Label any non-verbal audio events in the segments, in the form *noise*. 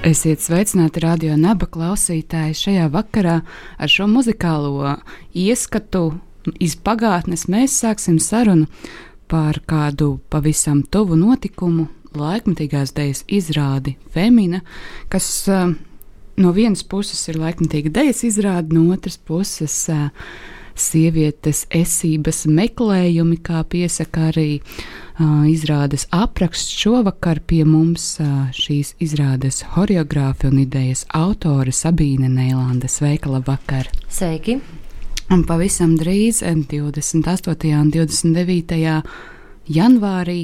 Esiet sveicināti radio naba klausītāji šajā vakarā ar šo muzikālo ieskatu iz pagātnes. Mēs sāksim sarunu par kādu pavisam tuvu notikumu, laikmatīgās dēļas izrādi Femina, kas uh, no vienas puses ir laikmatīga dēļas izrāde, no otras puses uh, sievietes esības meklējumi, kā piesaka arī uh, izrādes apraksts. Šovakar pie mums uh, šīs izrādes horeogrāfa un idejas autore Sabīne Neilanda. Sveika, labvakar! Sveiki! Un pavisam drīz, 28. un 29. janvārī,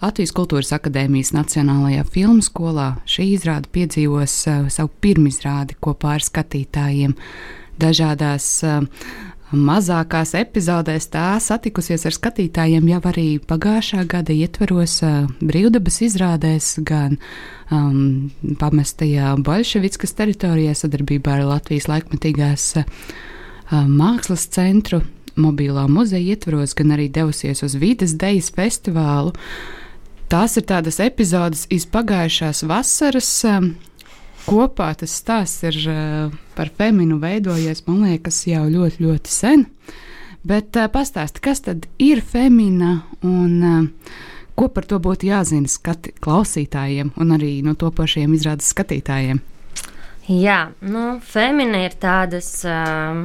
Latvijas Kultūras Akadēmijas Nacionālajā filmu skolā šī izrāde piedzīvos uh, savu pirmizrādi kopā ar skatītājiem dažādās uh, mazākās epizodēs tā satikusies ar skatītājiem jau arī pagājušā gada ietveros uh, brīvdabas izrādēs, gan um, pamestajā Bolševickas teritorijā sadarbībā ar Latvijas laikmetīgās uh, mākslas centru. Mobilā muzeja ietvaros, gan arī devusies uz Vides Dejas festivālu. Tās ir tādas epizodes iz pagājušās vasaras, um, kopā tas stāsts ir uh, par feminu veidojies, man liekas, jau ļoti, ļoti sen. Bet uh, pastāsti, kas tad ir femina un uh, ko par to būtu jāzina skati, klausītājiem un arī no to pašiem izrādes skatītājiem? Jā, nu, femina ir tādas uh,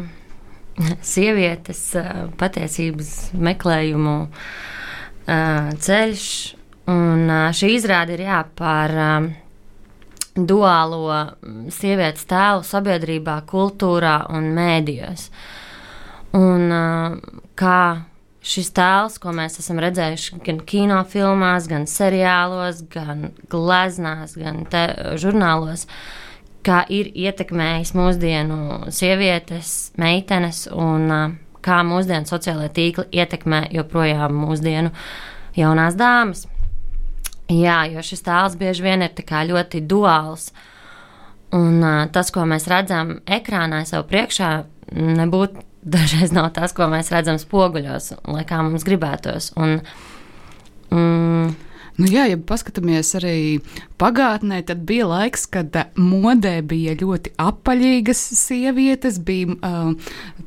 sievietes uh, patiesības meklējumu uh, ceļš, un uh, šī izrāde ir jā par. Uh, duālo mm, sievietes tēlu sabiedrībā, kultūrā un mēdījos. Un kā šis tēls, ko mēs esam redzējuši gan kinofilmās, gan seriālos, gan gleznās, gan te, žurnālos, kā ir ietekmējis mūsdienu sievietes, meitenes un kā mūsdienu sociālai tīkli ietekmē joprojām mūsdienu jaunās dāmas. Jā, jo šis tēls bieži vien ir ļoti duāls. Un uh, tas, ko mēs redzam ekrānā sev priekšā, nebūtu *laughs* dažreiz nav tas, ko mēs redzam spoguļos, lai kā mums gribētos. Un, mm, Nu, jā, ja paskatāmies arī pagātnē, tad bija laiks, kad modē bija ļoti apaļīgas sievietes. Bija, uh,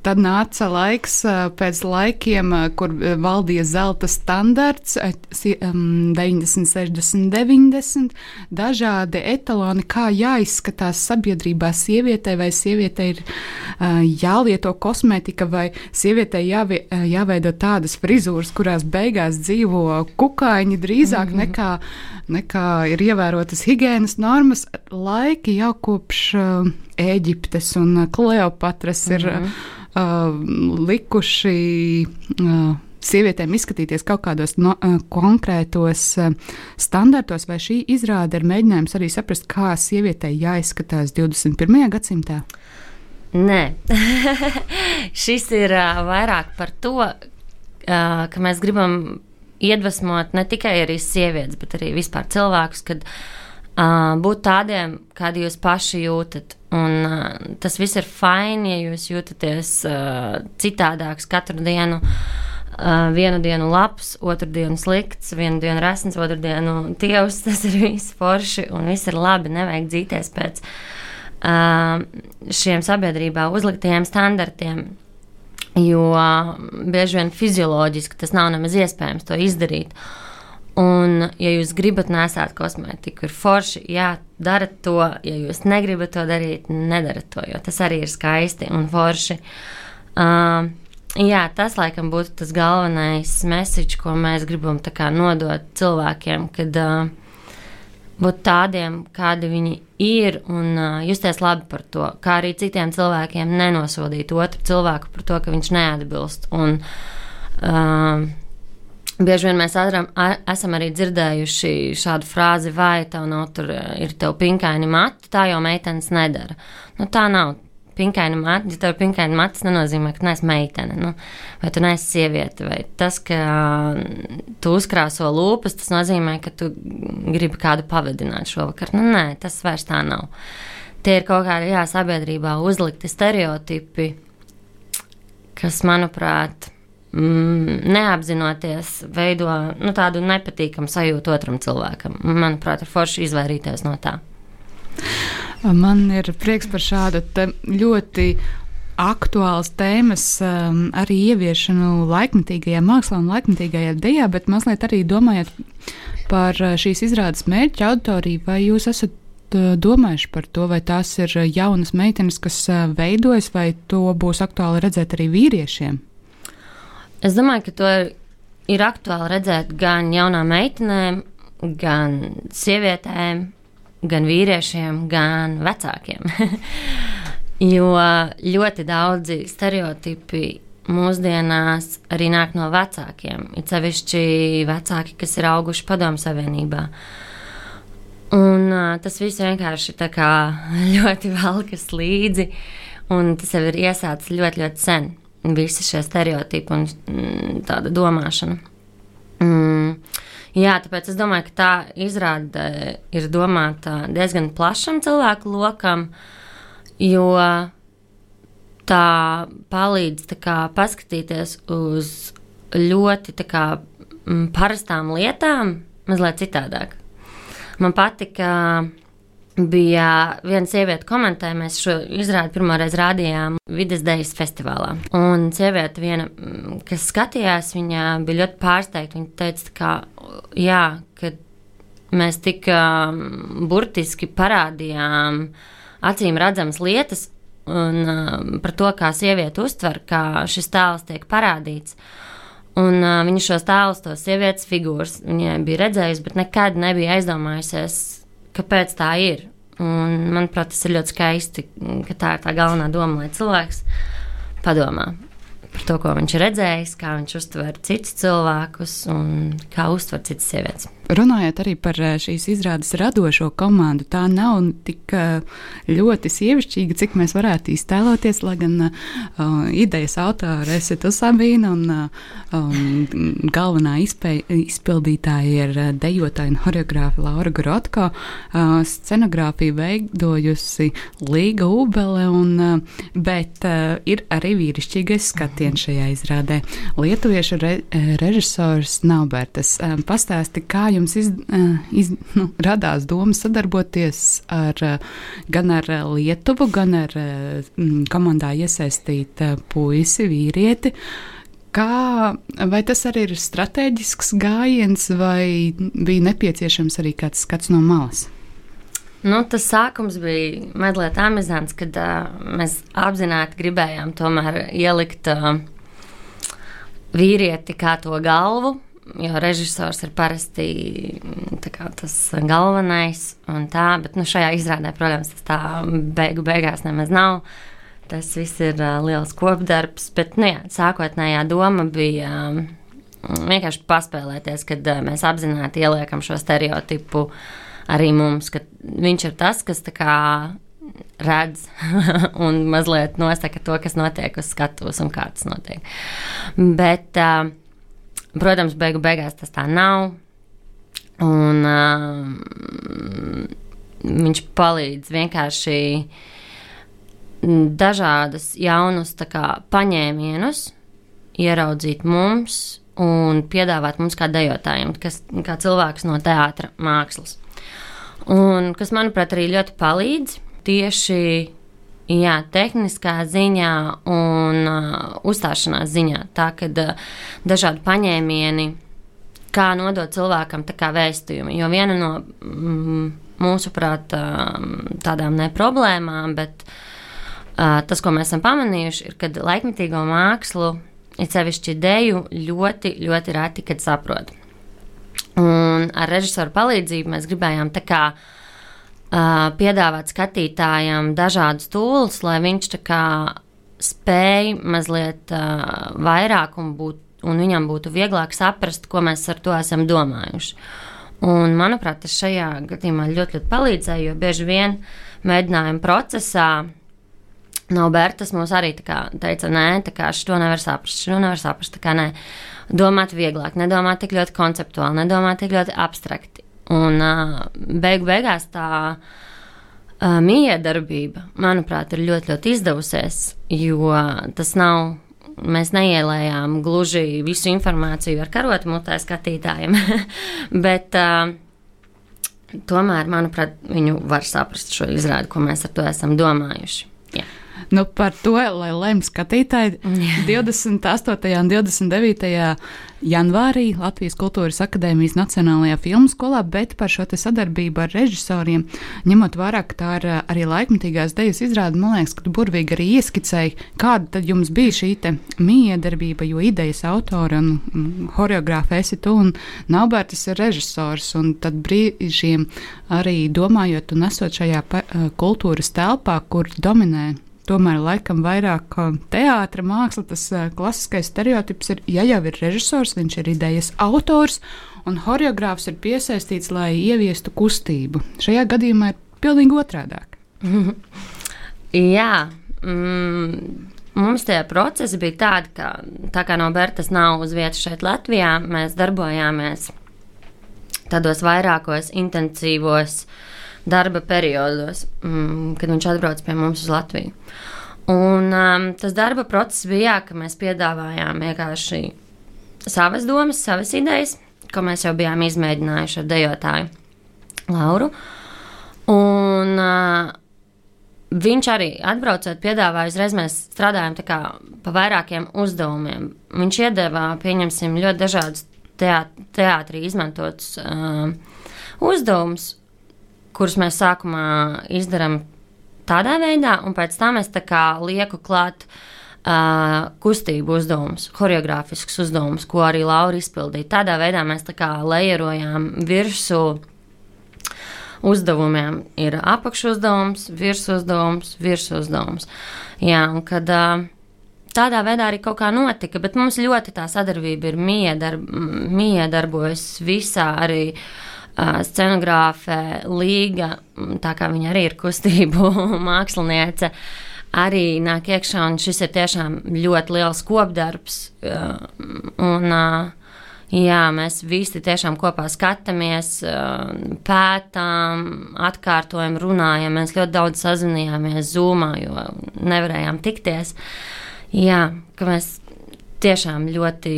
tad nāca laiks uh, pēc laikiem, kur valdīja zelta standarts, um, 90, 60, 90. Dažādi etaloni, kā jāizskatās sabiedrībā sievietei, vai sievietei ir jālieto kosmetika, vai sievietei jāveido tādas frizūras, kurās beigās dzīvo kukaiņi drīzāk. Mm -hmm nekā, nekā ir ievērotas higiēnas normas. Laiki jau kopš uh, Ēģiptes un Kleopatras mm -hmm. ir uh, likuši. Uh, sievietēm izskatīties kaut kādos no, uh, konkrētos uh, standartos, vai šī izrāde ir mēģinājums arī saprast, kā sievietei jāizskatās 21. gadsimtā? Nē, *laughs* šis ir uh, vairāk par to, uh, ka mēs gribam iedvesmot ne tikai arī sievietes, bet arī vispār cilvēkus, kad uh, būt tādiem, kādi jūs paši jūtat. Un uh, tas viss ir fini, ja jūs jūtaties uh, citādāks katru dienu. Uh, vienu dienu labs, otru dienu slikts, vienu dienu resns, otru dienu tievs. *laughs* Tas ir viss forši un viss ir labi. Nevajag dzīties pēc uh, šiem sabiedrībā uzliktajiem standartiem. Jo bieži vien fizioloģiski tas nav nemaz iespējams to izdarīt. Un, ja jūs gribat nesāt kosmētiku, ir forši, jā, darat to. Ja jūs negribat to darīt, nedarat to, jo tas arī ir skaisti un forši. Uh, jā, tas laikam būtu tas galvenais message, ko mēs gribam nodot cilvēkiem, kad uh, būt tādiem, kādi viņi ir, un uh, justies labi par to, kā arī citiem cilvēkiem nenosodīt otru cilvēku par to, ka viņš neatbilst. Un, uh, Bieži vien mēs atram, esam arī dzirdējuši šādu frāzi, vai tev nav tur, ir tev pinkaini mati, tā jau meitenes nedara. Nu, tā nav. Pinkaini mati, ja tev ir pinkaini mati, tas nenozīmē, ka neesi meitene, nu, vai tu neesi sieviete, vai tas, ka tu uzkrāso lūpas, tas nozīmē, ka tu gribi kādu pavadināt šovakar. Nu, nē, tas vairs tā nav. Tie ir kaut kādi, jā, sabiedrībā uzlikti stereotipi, kas, manuprāt, mm, neapzinoties, veido nu, tādu nepatīkamu sajūtu otram cilvēkam. Manuprāt, ir forši izvairīties no tā. Man ir prieks par šādu ļoti aktuāls tēmas um, arī ieviešanu laikmatīgajā mākslā un laikmatīgajā dejā, bet mazliet arī domājot par uh, šīs izrādes mērķa auditoriju, vai jūs esat uh, domājuši par to, vai tās ir jaunas meitenes, kas uh, veidojas, vai to būs aktuāli redzēt arī vīriešiem? Es domāju, ka to ir, ir aktuāli redzēt gan jaunām meitenēm, gan sievietēm, gan vīriešiem, gan vecākiem. *laughs* jo ļoti daudzi stereotipi mūsdienās arī nāk no vecākiem. Ir sevišķi vecāki, kas ir auguši Padomu Savienībā. Un, tas viss vienkārši *laughs* ļoti velkas līdzi, un tas jau ir iesācis ļoti, ļoti sen visi šie stereotipi un tāda domāšana. Mm, jā, tāpēc es domāju, ka tā izrāde ir domāta diezgan plašam cilvēku lokam, jo tā palīdz tā kā, paskatīties uz ļoti kā, parastām lietām, mazliet citādāk. Man patika bija viena sieviete, komentēja, mēs šo izrādi pirmoreiz rādījām vides dejas festivālā. Un sieviete, viena, mm, kas skatījās, viņa bija ļoti pārsteigta. Viņa teica, ka, jā, ka mēs tik um, burtiski parādījām acīm redzamas lietas un um, par to, kā sieviete uztver, kā šis tēls tiek parādīts. Un uh, viņa šos tēlus, tos sievietes figūras, viņai bija redzējusi, bet nekad nebija aizdomājusies, kāpēc tā ir. Un, manuprāt, tas ir ļoti skaisti, ka tā ir tā galvenā doma, lai cilvēks padomā par to, ko viņš ir redzējis, kā viņš uztver citus cilvēkus un kā uztver citas sievietes. Runājot arī par eh, šīs izrādes radošo komandu, tā nav tik eh, ļoti sievišķīga, cik mēs varētu iztēloties. Lai gan uh, idejas autora esi tu Sabīna un um, galvenā izpēj, izpildītāja ir dejotāja un horeogrāfa Laura Grotko. Uh, scenogrāfiju veidojusi Līga Ubele, un, uh, bet uh, ir arī vīrišķīgais skatiens šajā izrādē. Lietuviešu re, režisors Naubertas uh, pastāsti, kā jums iz, eh, iz, nu, radās doma sadarboties ar, eh, gan ar eh, Lietuvu, gan ar komandā iesaistīt puisi, vīrieti. Kā, vai tas arī ir strateģisks gājiens, vai bija nepieciešams arī kāds skats no malas? Nu, tas sākums bija mazliet amizants, kad uh, mēs apzināti gribējām ielikt uh, vīrieti kā to galvu jo režisors ir parasti mm, kā, tas galvenais tā, bet nu, šajā izrādē, protams, tas tā beigu beigās nemaz nav. Tas viss ir uh, liels kopdarbs, bet nu, jā, sākotnējā doma bija um, vienkārši paspēlēties, kad uh, mēs apzināti ieliekam šo stereotipu arī mums, ka viņš ir tas, kas kā, redz *laughs* un mazliet nosaka to, kas notiek uz skatuves un kā tas notiek. Bet, uh, Protams, beigu beigās tas tā nav. Un, uh, viņš palīdz vienkārši dažādas jaunus kā, paņēmienus ieraudzīt mums un piedāvāt mums kā dejotājiem, kas, kā cilvēks no teātra mākslas. Un kas, manuprāt, arī ļoti palīdz tieši Jā, tehniskā ziņā un uh, uzstāšanās ziņā. Tā kā uh, dažādi paņēmieni, kā nodot cilvēkam kā vēstījumu. Jo viena no mm, mūsuprāt uh, tādām ne problēmām, bet uh, tas, ko mēs esam pamanījuši, ir, ka laikmetīgo mākslu, ir sevišķi deju, ļoti, ļoti reti, kad saprot. Un ar režisoru palīdzību mēs gribējām tā kā piedāvāt skatītājam dažādus tūlus, lai viņš tā kā spēj mazliet vairāk un būt un viņam būtu vieglāk saprast, ko mēs ar to esam domājuši. Un, manuprāt, tas šajā gadījumā ļoti, ļoti palīdzēja, jo bieži vien mēģinājuma procesā no Bertas mums arī teica, nē, tā kā šo nevar saprast, šo nevar saprast, tā kā nē, domāt vieglāk, nedomāt tik ļoti konceptuāli, nedomāt tik ļoti abstrakti. Un beigu beigās tā miedarbība, manuprāt, ir ļoti, ļoti izdevusies, jo tas nav mēs neielējām gluži visu informāciju ar karotu mutē skatītājiem, *laughs* bet uh, tomēr, manuprāt, viņu var saprast šo izrādi, ko mēs ar to esam domājuši. Yeah. Nu, par to, lai lemj skatītāji, *laughs* 28. un 29. janvārī Latvijas Kultūras Akadēmijas Nacionālajā filmu skolā, bet par šo sadarbību ar režisoriem, ņemot vērā, ka tā ir eh, arī laikmatīgās dejas izrāde, man liekas, ka tu burvīgi arī ieskicēji, kāda tad jums bija šī miedarbība, jo idejas autora un, un horeogrāfa esi tu un Naubertis ir režisors, un tad brīžiem arī domājot un esot šajā eh, kultūras telpā, kur dominē tomēr laikam vairāk teātris, māksla, tas klasiskais stereotips ir, ja jau ir režisors, viņš ir idejas autors, un horeogrāfs ir piesaistīts, lai ieviestu kustību. Šajā gadījumā ir pilnīgi otrādāk. *laughs* Jā. Mm. Mums tie procesi bija tādi, ka tā kā no Bertas nav uz vietas šeit Latvijā, mēs darbojāmies tādos vairākos intensīvos uh, darba periodos, mm, kad viņš atbrauc pie mums uz Latviju. Un, um, tas darba process bija jā, ka mēs piedāvājām vienkārši savas domas, savas idejas, ko mēs jau bijām izmēģinājuši ar dejotāju Lauru. Un, uh, Viņš arī atbraucot, piedāvāja uzreiz mēs strādājam kā, pa vairākiem uzdevumiem. Viņš iedeva, pieņemsim, ļoti dažādus teātrī izmantotus uh, uzdevumus, kurus mēs sākumā izdarām tādā veidā, un pēc tam es lieku klāt uh, kustību uzdevumus, choreogrāfiskus uzdevumus, ko arī Laura izpildīja. Tādā veidā mēs tā kā lejerojām virsū uzdevumiem. Ir apakšuzdevums, virsmuzdevums, virsmuzdevums. Jā, un kad uh, tādā veidā arī kaut kā notika, bet mums ļoti tā sadarbība ir miedarb, miedarbojas visā arī. Uh, scenogrāfe Līga, tā kā viņa arī ir kustību *laughs* māksliniece, arī nāk iekšā, un šis ir tiešām ļoti liels kopdarbs. Un, jā, mēs visi tiešām kopā skatāmies, pētām, atkārtojam, runājam. Mēs ļoti daudz sazinājāmies Zoomā, jo nevarējām tikties. Jā, ka mēs tiešām ļoti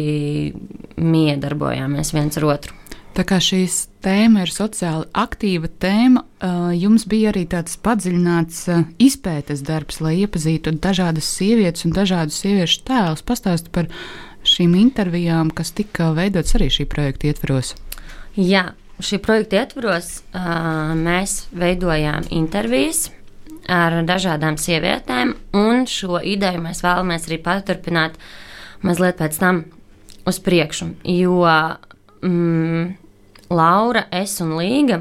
miedarbojāmies viens ar otru. Tā kā šīs tēma ir sociāli aktīva tēma, jums bija arī tāds padziļināts izpētes darbs, lai iepazītu dažādas sievietes un dažādus sieviešu tēlus. Pastāstiet par šīm intervijām, kas tika veidotas arī šī projekta ietvaros. Jā, šī projekta ietvaros mēs veidojām intervijas ar dažādām sievietēm, un šo ideju mēs vēlamies arī paturpināt mazliet pēc tam uz priekšu. Jo mm, Laura, es un Līga.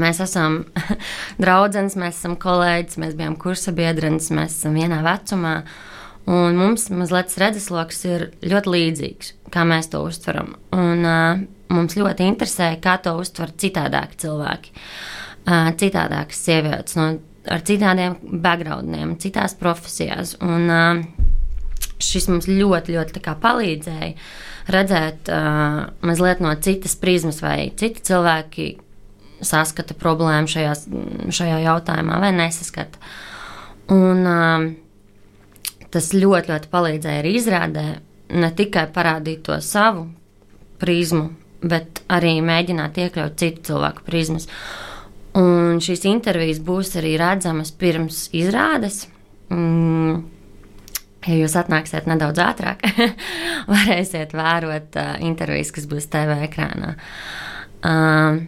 Mēs esam *laughs* draugs, mēs esam kolēģis, mēs bijām kursabiedrenes, mēs esam vienā vecumā. Un mums mazliet redzesloks ir ļoti līdzīgs, kā mēs to uztveram. Un, uh, mums ļoti interesē, kā to uztver citādāki cilvēki, uh, citādākas sievietes, no, ar citādiem backgroundiem, citās profesijās. Un, uh, šis mums ļoti, ļoti palīdzēja redzēt uh, mazliet no citas prizmas, vai citi cilvēki saskata problēmu šajās, šajā jautājumā vai nesaskata. Un, uh, tas ļoti, ļoti palīdzēja arī izrādē ne tikai parādīt to savu prizmu, bet arī mēģināt iekļaut citu cilvēku prizmas. Un šīs intervijas būs arī redzamas pirms izrādes. Mm, Ja jūs atnāksiet nedaudz ātrāk, *laughs* varēsiet vērot uh, intervijas, kas būs TV ekrānā. Uh,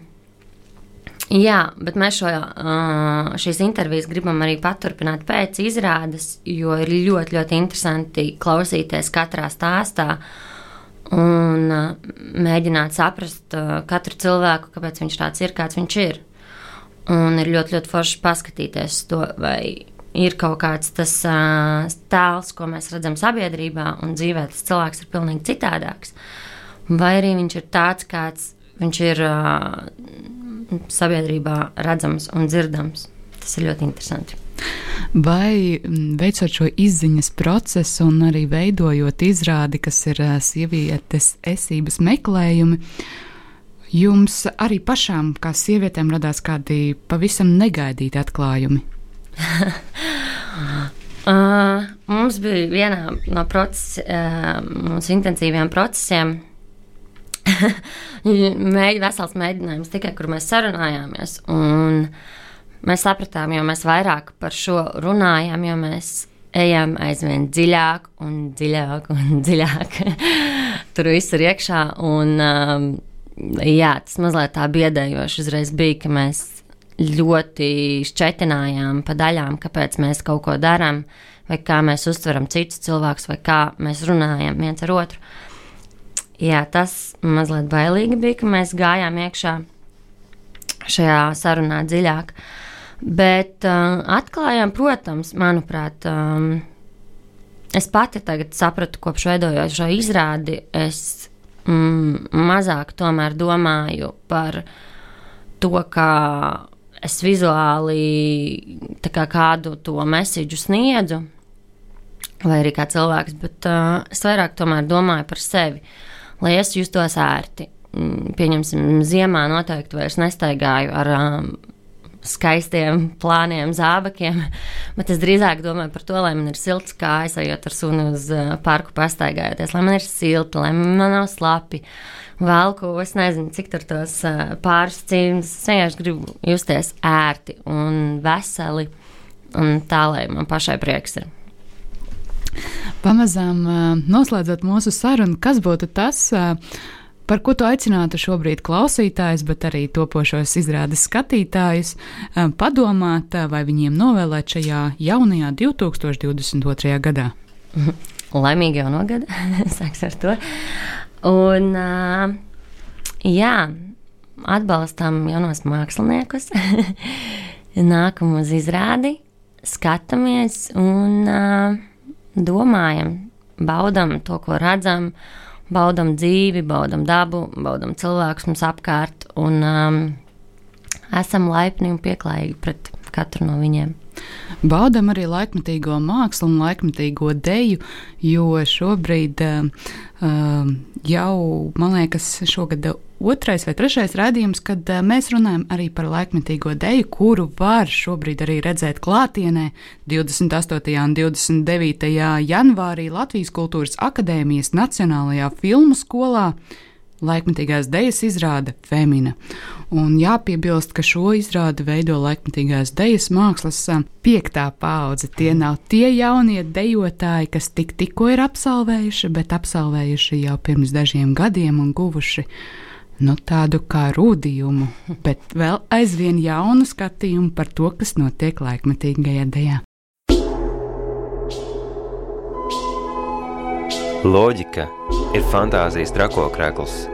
jā, bet mēs šo, uh, šīs intervijas gribam arī paturpināt pēc izrādes, jo ir ļoti, ļoti interesanti klausīties katrā stāstā un uh, mēģināt saprast uh, katru cilvēku, kāpēc viņš tāds ir, kāds viņš ir. Un ir ļoti, ļoti forši paskatīties to, vai ir kaut kāds tas uh, tēls, ko mēs redzam sabiedrībā, un dzīvē tas cilvēks ir pilnīgi citādāks. Vai arī viņš ir tāds, kāds viņš ir uh, sabiedrībā redzams un dzirdams. Tas ir ļoti interesanti. Vai veicot šo izziņas procesu un arī veidojot izrādi, kas ir sievietes esības meklējumi, jums arī pašām, kā sievietēm, radās kādi pavisam negaidīti atklājumi? *laughs* uh, mums bija viena no procesa, uh, mūsu intensīviem procesiem. *laughs* Mēģi, vesels mēģinājums tikai, kur mēs sarunājāmies. Un, Mēs sapratām, jo mēs vairāk par šo runājam, jo mēs ejam aizvien dziļāk un dziļāk un *laughs* dziļāk. Tur viss ir iekšā. Un, um, jā, tas mazliet tā biedējoši uzreiz bija, ka mēs ļoti šķetinājām pa daļām, kāpēc mēs kaut ko darām, vai kā mēs uztveram citus cilvēkus, vai kā mēs runājam viens ar otru. Jā, tas mazliet bailīgi bija, ka mēs gājām iekšā šajā sarunā dziļāk. Bet uh, atklājām, protams, manuprāt, um, es pati tagad sapratu, kopš veidojot šo izrādi, es mm, mazāk domāju par to, kā es vizuāli kā kādu to mēsīju sniedzu, vai arī kā cilvēks, bet uh, es vairāk domāju par sevi, lai es justos ērti. Mm, pieņemsim, ziemā noteikti vairs nestaigāju ar um, skaistiem plāniem, zābakiem, bet es drīzāk domāju par to, lai man ir silts kājas, ejot ar sunu uz uh, parku pastaigājoties, lai man ir silti, lai man nav slapi. Velku, es nezinu, cik tur tos uh, pāris cīņas. Es vienkārši gribu justies ērti un veseli, un tā, lai man pašai prieks ir. Pamazām uh, noslēdzot mūsu sarunu, kas būtu tas, Par ko tu aicinātu šobrīd klausītājus, bet arī topošos izrādes skatītājus eh, padomāt, eh, vai viņiem novēlēt šajā jaunajā 2022. gadā? *laughs* Laimīgi jauno gadu, *laughs* sāks ar to. Un, uh, jā, atbalstam jaunos māksliniekus, *laughs* nākam uz izrādi, skatāmies un uh, domājam, baudam to, ko redzam. Baudam dzīvi, baudam dabu, baudam cilvēkus mums apkārt un um, esam laipni un pieklājīgi pret katru no viņiem. Baudam arī laikmetīgo mākslu un laikmetīgo deju, jo šobrīd uh, jau, man liekas, šogad otrais vai trešais raidījums, kad uh, mēs runājam arī par laikmetīgo deju, kuru var šobrīd arī redzēt klātienē 28. un 29. janvārī Latvijas Kultūras Akadēmijas Nacionālajā filmu skolā laikmatīgās dejas izrāde Femina. Un jāpiebilst, ka šo izrādi veido laikmatīgās dejas mākslas piektā paudze. Tie nav tie jaunie dejotāji, kas tik, tikko ir absolvējuši, bet absolvējuši jau pirms dažiem gadiem un guvuši nu, tādu kā rūdījumu, bet vēl aizvien jaunu skatījumu par to, kas notiek laikmatīgajā dejā. Loģika ir fantāzijas trakokrēkls